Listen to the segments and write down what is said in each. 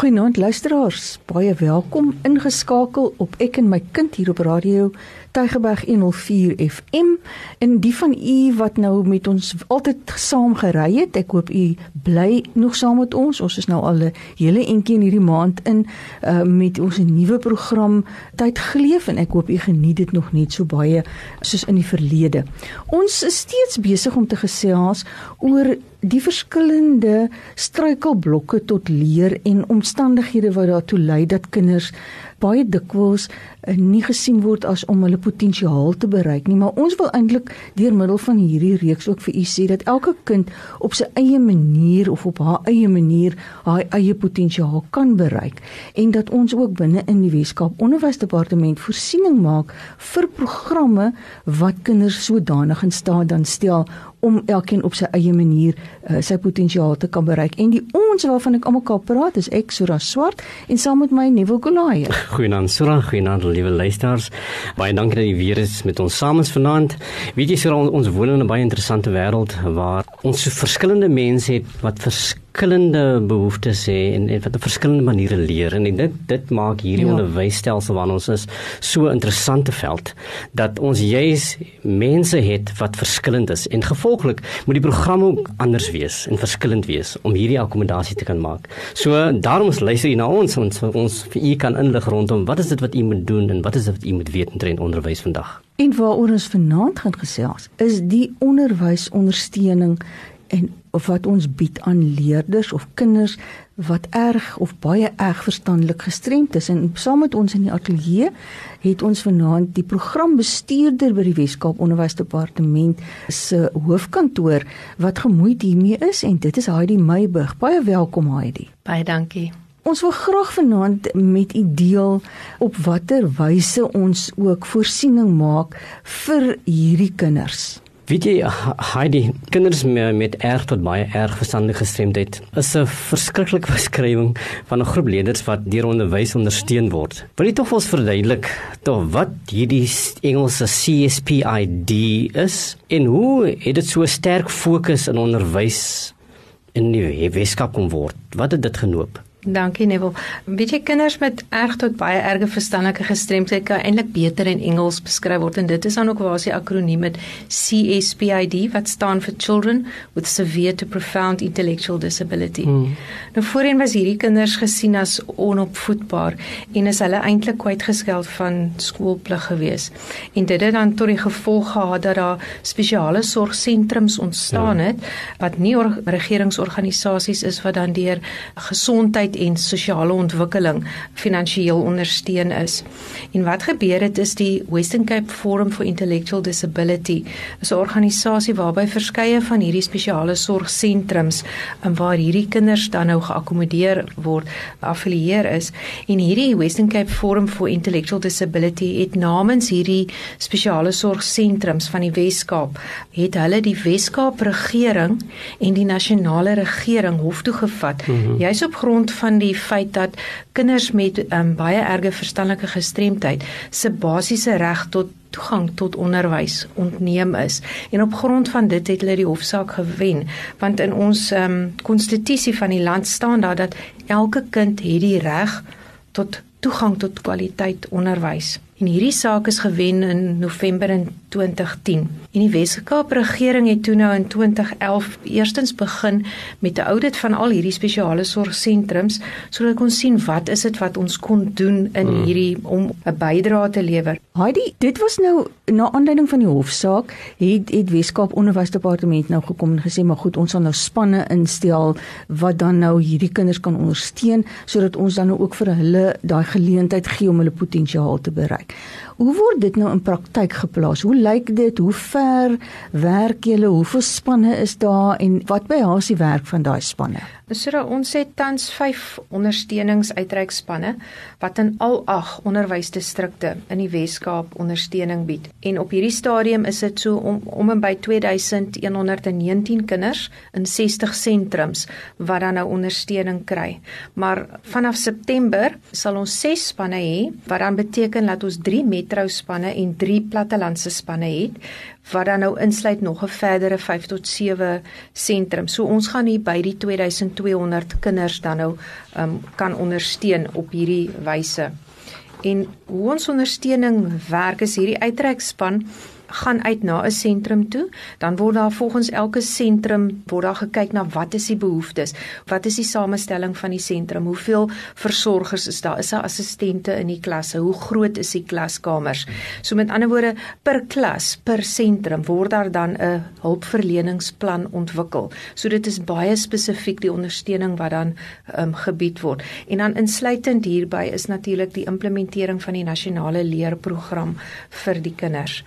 Goeienaand luisteraars, baie welkom ingeskakel op Ek en my kind hier op radio Tygerberg 104 FM en die van u wat nou met ons altyd saam gery het. Ek hoop u bly nog saam met ons. Ons is nou al 'n hele entjie in hierdie maand in uh, met ons nuwe program Tyd geleef en ek hoop u geniet dit nog net so baie soos in die verlede. Ons is steeds besig om te gesels oor die verskillende struikelblokke tot leer en omstandighede wat daartoe lei dat kinders baie dikwels uh, nie gesien word as om hulle potensiaal te bereik nie, maar ons wil eintlik deur middel van hierdie reeks ook vir u sê dat elke kind op sy eie manier of op haar eie manier haar eie potensiaal kan bereik en dat ons ook binne in die Weskaap Onderwysdepartement voorsiening maak vir programme wat kinders sodanig in staat dan stel om elkeen op sy eie manier uh, sy potensiaal te kan bereik. En die ons waarvan ek almal praat is ek Sura Swart en saam met my Neville Kolai. Goeienaand Sura, goeienaand liewe luisters. Baie dankie dat jy weer is met ons saam ons vanaand. Weet jy Sura, ons, ons woon in 'n baie interessante wêreld waar ons so verskillende mense het wat verskillende verskillende behoeftes hê en, en wat op verskillende maniere leer en dit dit maak hierdie ja. onderwysstelsel waarna ons is so 'n interessante veld dat ons juis mense het wat verskillend is en gevolglik moet die program ook anders wees en verskillend wees om hierdie akkommodasie te kan maak. So daarom luister jy na ons ons ons vir u kan inlig rondom wat is dit wat u moet doen en wat is dit wat u moet weet in onderwys vandag. En waaroor ons vanaand gaan gesels is die onderwysondersteuning en of wat ons bied aan leerders of kinders wat erg of baie erg verstandelik gestremd is. En saam met ons in die ateljee het ons vanaand die programbestuurder by die Weskaap Onderwysdepartement se hoofkantoor wat gemoeid hiermee is en dit is Heidi Meyburg baie welkom Heidi. Baie dankie. Ons wil graag vanaand met u deel op watter wyse ons ook voorsiening maak vir hierdie kinders. Weet jy Heidi, kinders met erg tot baie erg verstandelike gestremdheid is 'n verskriklike beskrywing van 'n groep leerders wat deur onderwys ondersteun word. Wil jy tog vir ons verduidelik tog wat hierdie Engelse CSPID is en hoe het dit so sterk fokus in onderwys in die Weskaap kom word? Wat het dit genoop? Dankie Neville. Weet jy kinders met erg tot baie erge verstandelike gestremdheid kan eintlik beter in Engels beskryf word en dit is dan ook waar se akroniem met CSPID wat staan vir Children with Severe to Profound Intellectual Disability. Hmm. Nou voorheen was hierdie kinders gesien as onopvoedbaar en is hulle eintlik kwytgeskeld van skoolplig gewees. En dit het dan tot die gevolg gehad dat daar spesiale sorgsentrums ontstaan ja. het wat nie regeringsorganisasies is wat dan deur gesondheid gesondheid en sosiale ontwikkeling finansiëel ondersteun is. En wat gebeur het is die Western Cape Forum for Intellectual Disability, 'n organisasie waarby verskeie van hierdie spesiale sorgsentrums en waar hierdie kinders dan nou geakkommodeer word, affilieer is. En hierdie Western Cape Forum for Intellectual Disability het namens hierdie spesiale sorgsentrums van die Wes-Kaap het hulle die Wes-Kaap regering en die nasionale regering hof toe gevat. Mm -hmm. Jy's op grond van die feit dat kinders met um, baie erge verstandelike gestremdheid se basiese reg tot toegang tot onderwys ontneem is. En op grond van dit het hulle die hofsaak gewen want in ons um, konstitusie van die land staan daar dat elke kind het die reg tot toegang tot kwaliteit onderwys en hierdie saak is gewen in November in 2010 En die Weskaap regering het toe nou in 2011 eerstens begin met 'n audit van al hierdie spesiale sorgsentrums sodat ons sien wat is dit wat ons kon doen in hmm. hierdie om 'n bydrae te lewer. Heidi, dit was nou na aanleiding van die hofsaak het het Weskaap Onderwysdepartement nou gekom en gesê maar goed, ons sal nou spanne instel wat dan nou hierdie kinders kan ondersteun sodat ons dan nou ook vir hulle daai geleentheid gee om hulle potensiaal te bereik. Hoe word dit nou in praktyk geplaas? Hoe lyk dit? Hoe ver werk julle? Hoeveel spanne is daar en wat behels die werk van daai spanne? So ons het tans 5 ondersteuningsuitreikspanne wat in al 8 onderwysdistrikte in die Wes-Kaap ondersteuning bied. En op hierdie stadium is dit so om om en by 2119 kinders in 60 sentrums wat dan nou ondersteuning kry. Maar vanaf September sal ons 6 spanne hê wat dan beteken dat ons 3 metro spanne en 3 plattelandse spanne het wat dan nou insluit nog 'n verdere 5 tot 7 sentrum. So ons gaan hier by die 2200 kinders dan nou um, kan ondersteun op hierdie wyse. En hoe ons ondersteuning werk is hierdie uitreikspan gaan uit na 'n sentrum toe, dan word daar volgens elke sentrum word daar gekyk na wat is die behoeftes, wat is die samestelling van die sentrum, hoeveel versorgers is daar, is daar assistente in die klasse, hoe groot is die klaskamers. So met ander woorde, per klas, per sentrum word daar dan 'n hulpverleningsplan ontwikkel. So dit is baie spesifiek die ondersteuning wat dan um, gebied word. En dan insluitend hierby is natuurlik die implementering van die nasionale leerprogram vir die kinders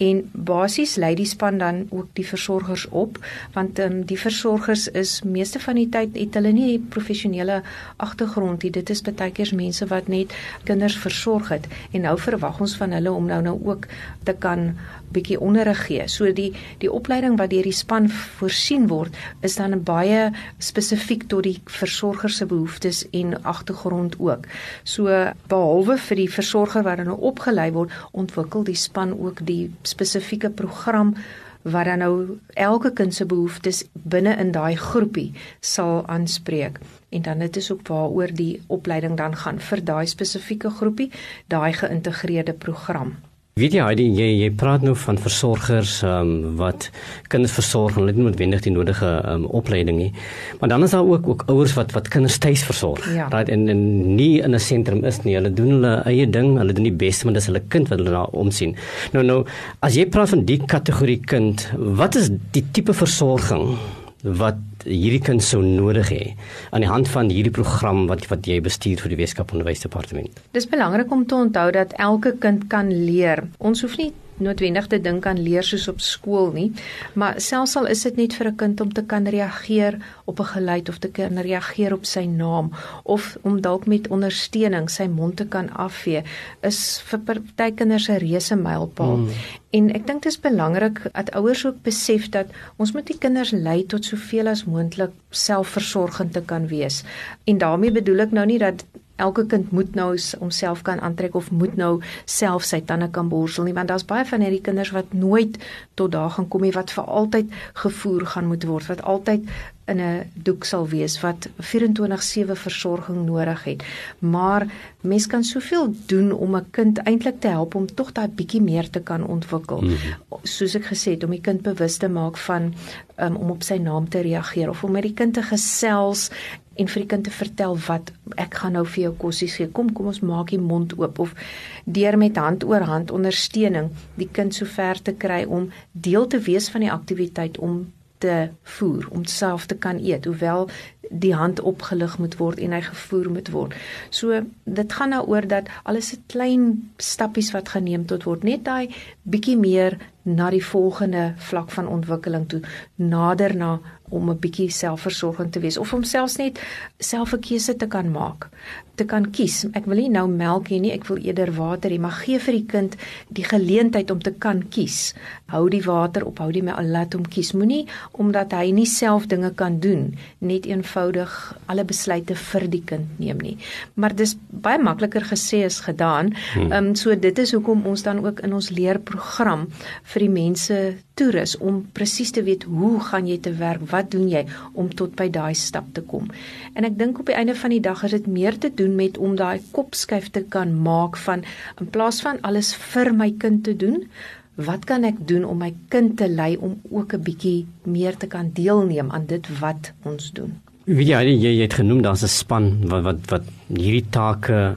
en basies lei die span dan ook die versorgers op want um, die versorgers is meeste van die tyd het hulle nie professionele agtergrond nie. Dit is baie keer mense wat net kinders versorg het. En nou verwag ons van hulle om nou nou ook te kan bietjie onderrig gee. So die die opleiding wat deur die span voorsien word, is dan baie spesifiek tot die versorger se behoeftes en agtergrond ook. So behalwe vir die versorger wat dan nou opgelei word, ontwikkel die span ook die spesifieke program wat dan nou elke kind se behoeftes binne in daai groepie sal aanspreek en dan dit is ook waaroor die opleiding dan gaan vir daai spesifieke groepie daai geïntegreerde program Weet jy Heidi, jy jy praat nou van versorgers um, wat kinders versorg en hulle het noodwendig die nodige um, opleiding nie. Maar dan is daar ook ook ouers wat wat kinders tuis versorg. Ja. Right en, en nie in 'n sentrum is nie. Hulle doen hulle eie ding, hulle doen die beste, maar dis hulle kind wat hulle daar omsien. Nou nou, as jy praat van die kategorie kind, wat is die tipe versorging wat hierdie kind sou nodig hê aan die hand van hierdie program wat wat jy bestuur vir die Weskaap Onderwysdepartement. Dis belangrik om te onthou dat elke kind kan leer. Ons hoef nie noodwendig te dink aan leer soos op skool nie, maar selfs al is dit net vir 'n kind om te kan reageer op 'n geluid of te kan reageer op sy naam of om dalk met ondersteuning sy mond te kan afvee, is vir party kinders 'n reuse mylpaal. Mm. En ek dink dit is belangrik dat ouers ook besef dat ons moet die kinders lei tot soveel as moontlik selfversorgend te kan wees. En daarmee bedoel ek nou nie dat elke kind moet nou homself kan aantrek of moet nou self sy tande kan borsel nie want daar's baie van hierdie kinders wat nooit tot daar gaan kom nie wat vir altyd gevoer gaan moet word wat altyd in 'n doek sal wees wat 24/7 versorging nodig het. Maar mens kan soveel doen om 'n kind eintlik te help om tog daai bietjie meer te kan ontwikkel. Mm -hmm. Soos ek gesê het om die kind bewus te maak van um, om op sy naam te reageer of om met die kind te gesels en vir die kind te vertel wat ek gaan nou vir jou kossies gee. Kom, kom ons maak die mond oop of deur met hand oor hand ondersteuning die kind so ver te kry om deel te wees van die aktiwiteit om te voer om self te kan eet hoewel die hand opgelig moet word en hy gevoer moet word. So dit gaan daaroor nou dat alles se klein stappies wat geneem tot word net daai bietjie meer na die volgende vlak van ontwikkeling toe nader na om 'n bietjie selfversorgend te wees of om selfs net self 'n keuse te kan maak, te kan kies. Ek wil nie nou melk hê nie, ek wil eerder water hê, maar gee vir die kind die geleentheid om te kan kies. Hou die water op, hou die melk, laat hom kies. Moenie omdat hy nie self dinge kan doen, net eenvoudig alle besluite vir die kind neem nie. Maar dis baie makliker gesê as gedaan. Hmm. Ehm um, so dit is hoekom ons dan ook in ons leerprogram vir die mense toerus om presies te weet hoe gaan jy te werk, wat doen jy om tot by daai stap te kom. En ek dink op die einde van die dag is dit meer te doen met om daai kopskuif te kan maak van in plaas van alles vir my kind te doen, wat kan ek doen om my kind te lei om ook 'n bietjie meer te kan deelneem aan dit wat ons doen. Wie jy jy het genoem daar's 'n span wat wat wat hierdie take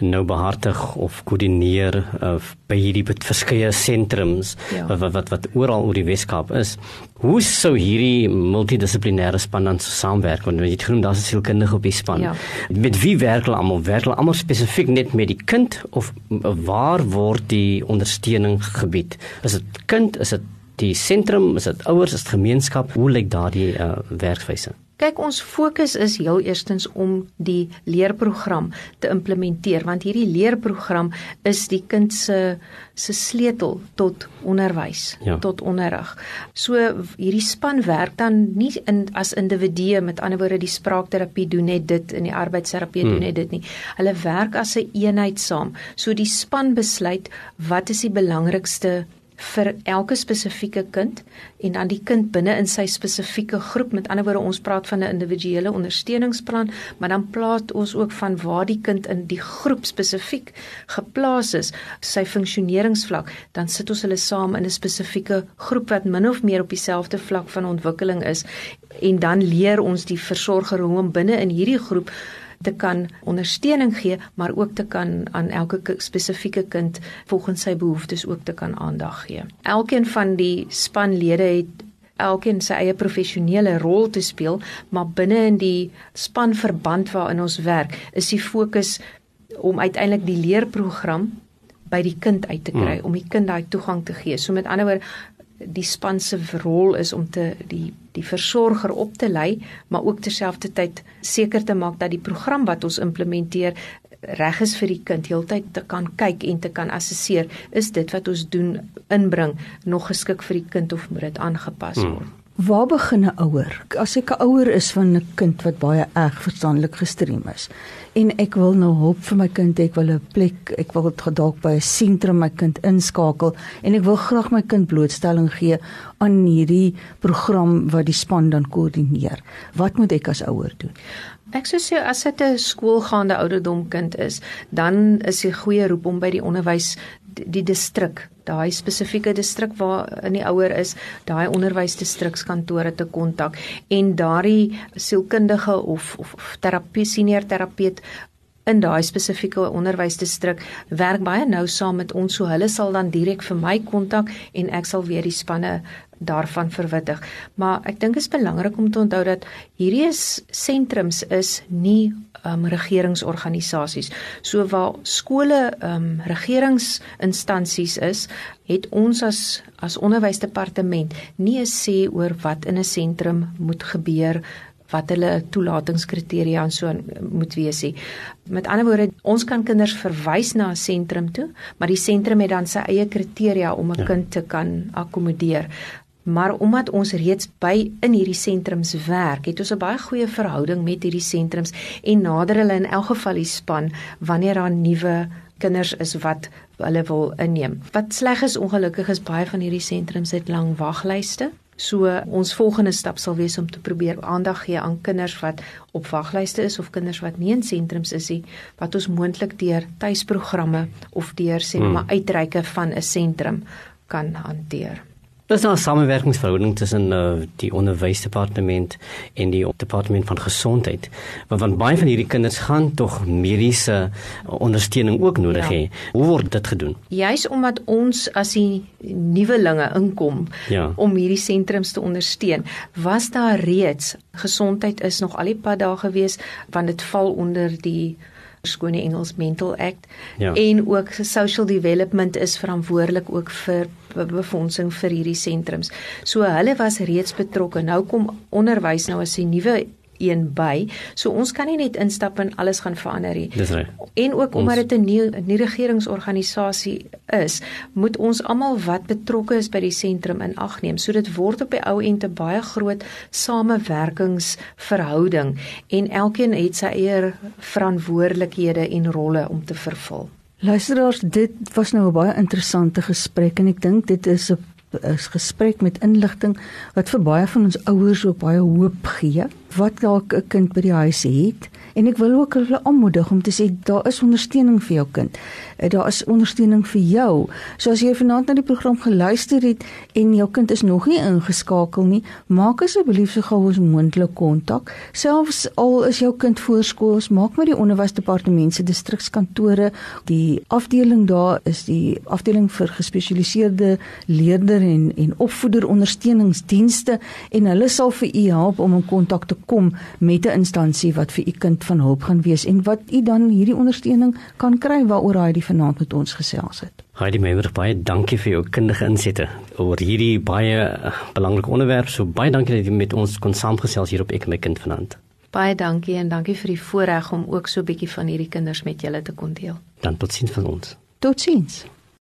nou behartig of koördineer of by hierdie verskeie sentrums ja. wat, wat wat wat oral oor die Weskaap is. Hoe sou hierdie multidissiplinêre span dan saamwerk? Want jy het genoem daar's 'n sielkundige op die span. Ja. Met wie werk hulle almal? Werk hulle almal spesifiek net met die kind of waar word die ondersteuning gebied? Is dit kind? Is dit die sentrum? Is dit ouers? Is dit gemeenskap? Hoe lyk daardie uh, werkwyse? Kyk, ons fokus is heel eerstens om die leerprogram te implementeer want hierdie leerprogram is die kind se se sleutel tot onderwys, ja. tot onderrig. So hierdie span werk dan nie in as individue, met ander woorde die spraakterapie doen net dit en die arbeidsterapie hmm. doen net dit nie. Hulle werk as 'n een eenheid saam. So die span besluit wat is die belangrikste vir elke spesifieke kind en dan die kind binne in sy spesifieke groep. Met ander woorde, ons praat van 'n individuele ondersteuningsplan, maar dan praat ons ook van waar die kind in die groep spesifiek geplaas is, sy funksioneringsvlak. Dan sit ons hulle saam in 'n spesifieke groep wat min of meer op dieselfde vlak van ontwikkeling is en dan leer ons die versorger hoe om binne in hierdie groep te kan ondersteuning gee, maar ook te kan aan elke spesifieke kind volgens sy behoeftes ook te kan aandag gee. Elkeen van die spanlede het elkeen sy eie professionele rol te speel, maar binne in die spanverband waarin ons werk, is die fokus om uiteindelik die leerprogram by die kind uit te kry, hmm. om die kind daai toegang te gee. So met ander woorde, die span se rol is om te die die versorger op te lei, maar ook terselfdertyd seker te maak dat die program wat ons implementeer reg is vir die kind heeltyd te kan kyk en te kan assesseer is dit wat ons doen inbring nog geskik vir die kind of moet dit aangepas hmm. word. Hmm. Waar begin 'n ouer? As ek 'n ouer is van 'n kind wat baie erg verstandelik gestrem is en ek wil nou hulp vir my kind, ek wil 'n plek, ek wil dalk by 'n sentrum my kind inskakel en ek wil graag my kind blootstelling gee aan hierdie program wat die span dan koördineer. Wat moet ek as ouer doen? Ek sou sê as dit 'n skoolgaande ouderdom kind is, dan is die goeie roep om by die onderwys die distrik, daai spesifieke distrik waar in die ouer is, daai onderwysdistrikskantore te kontak en daardie sielkundige of of terapie senior terapeut in daai spesifieke onderwysdistrik werk baie nou saam met ons so hulle sal dan direk vir my kontak en ek sal weer die spanne daarvan verwittig. Maar ek dink dit is belangrik om te onthou dat hierdie is sentrums is nie um, regeringsorganisasies. So waar skole um, regeringsinstansies is, het ons as as onderwysdepartement nie 'n sê oor wat in 'n sentrum moet gebeur wat hulle toelatingskriteria en so moet wees nie. Met ander woorde, ons kan kinders verwys na 'n sentrum toe, maar die sentrum het dan sy eie kriteria om 'n ja. kind te kan akkommodeer. Maar omdat ons reeds by in hierdie sentrums werk, het ons 'n baie goeie verhouding met hierdie sentrums en nader hulle in elk geval die span wanneer daar nuwe kinders is wat hulle wil inneem. Wat sleg is ongelukkig is baie van hierdie sentrums het lang waglyste. So ons volgende stap sal wees om te probeer aandag gee aan kinders wat op waglyste is of kinders wat nie in sentrums is nie, wat ons moontlik deur tuisprogramme of deur sê hmm. maar uitreike van 'n sentrum kan hanteer. Dis nou 'n samewerkingsverhouding tussen uh, die onderwysdepartement en die departement van gesondheid. Want van baie van hierdie kinders gaan tog mediese ondersteuning ook nodig ja. hê. Hoe word dit gedoen? Juis omdat ons as die nuwelinge inkom ja. om hierdie sentrums te ondersteun, was daar reeds gesondheid is nog al die pad daar gewees want dit val onder die skone Engels Mental Act ja. en ook social development is verantwoordelik ook vir befondsing vir hierdie sentrums. So hulle was reeds betrokke. Nou kom onderwys nou as 'n nuwe een by. So ons kan nie net instap en alles gaan verander nie. Dis reg. En ook omdat dit 'n nuwe nie regeringsorganisasie is, moet ons almal wat betrokke is by die sentrum in ag neem. So dit word op die ou end 'n baie groot samewerkingsverhouding en elkeen het sy eie verantwoordelikhede en rolle om te vervul. Luisteraars, dit was nou 'n baie interessante gesprek en ek dink dit is 'n gesprek met inligting wat vir baie van ons ouers ook baie hoop gee wat dalk 'n kind by die huis het en ek wil ook hulle aanmoedig om te sê daar is ondersteuning vir jou kind. Eh, daar is ondersteuning vir jou. So as jy vanaand na die program geluister het en jou kind is nog nie ingeskakel nie, maak asseblief so gou as moontlik kontak. Selfs al is jou kind voorskool, maak met die onderwysdepartement se distrikskantore. Die afdeling daar is die afdeling vir gespesialiseerde leerder en en opvoeder ondersteuningsdienste en hulle sal vir u help om in kontak te kom met 'n instansie wat vir u kind van hulp gaan wees en wat u dan hierdie ondersteuning kan kry waaroor hy die vanaand met ons gesels het. Heidi Meyer, baie dankie vir jou kundige insette oor hierdie baie eh, belangrike onderwerp. So baie dankie dat jy met ons kon saamgesels hier op Ek en my kind vanaand. Baie dankie en dankie vir die voorreg om ook so 'n bietjie van hierdie kinders met julle te kon deel. Dan totsiens van ons. Totsiens.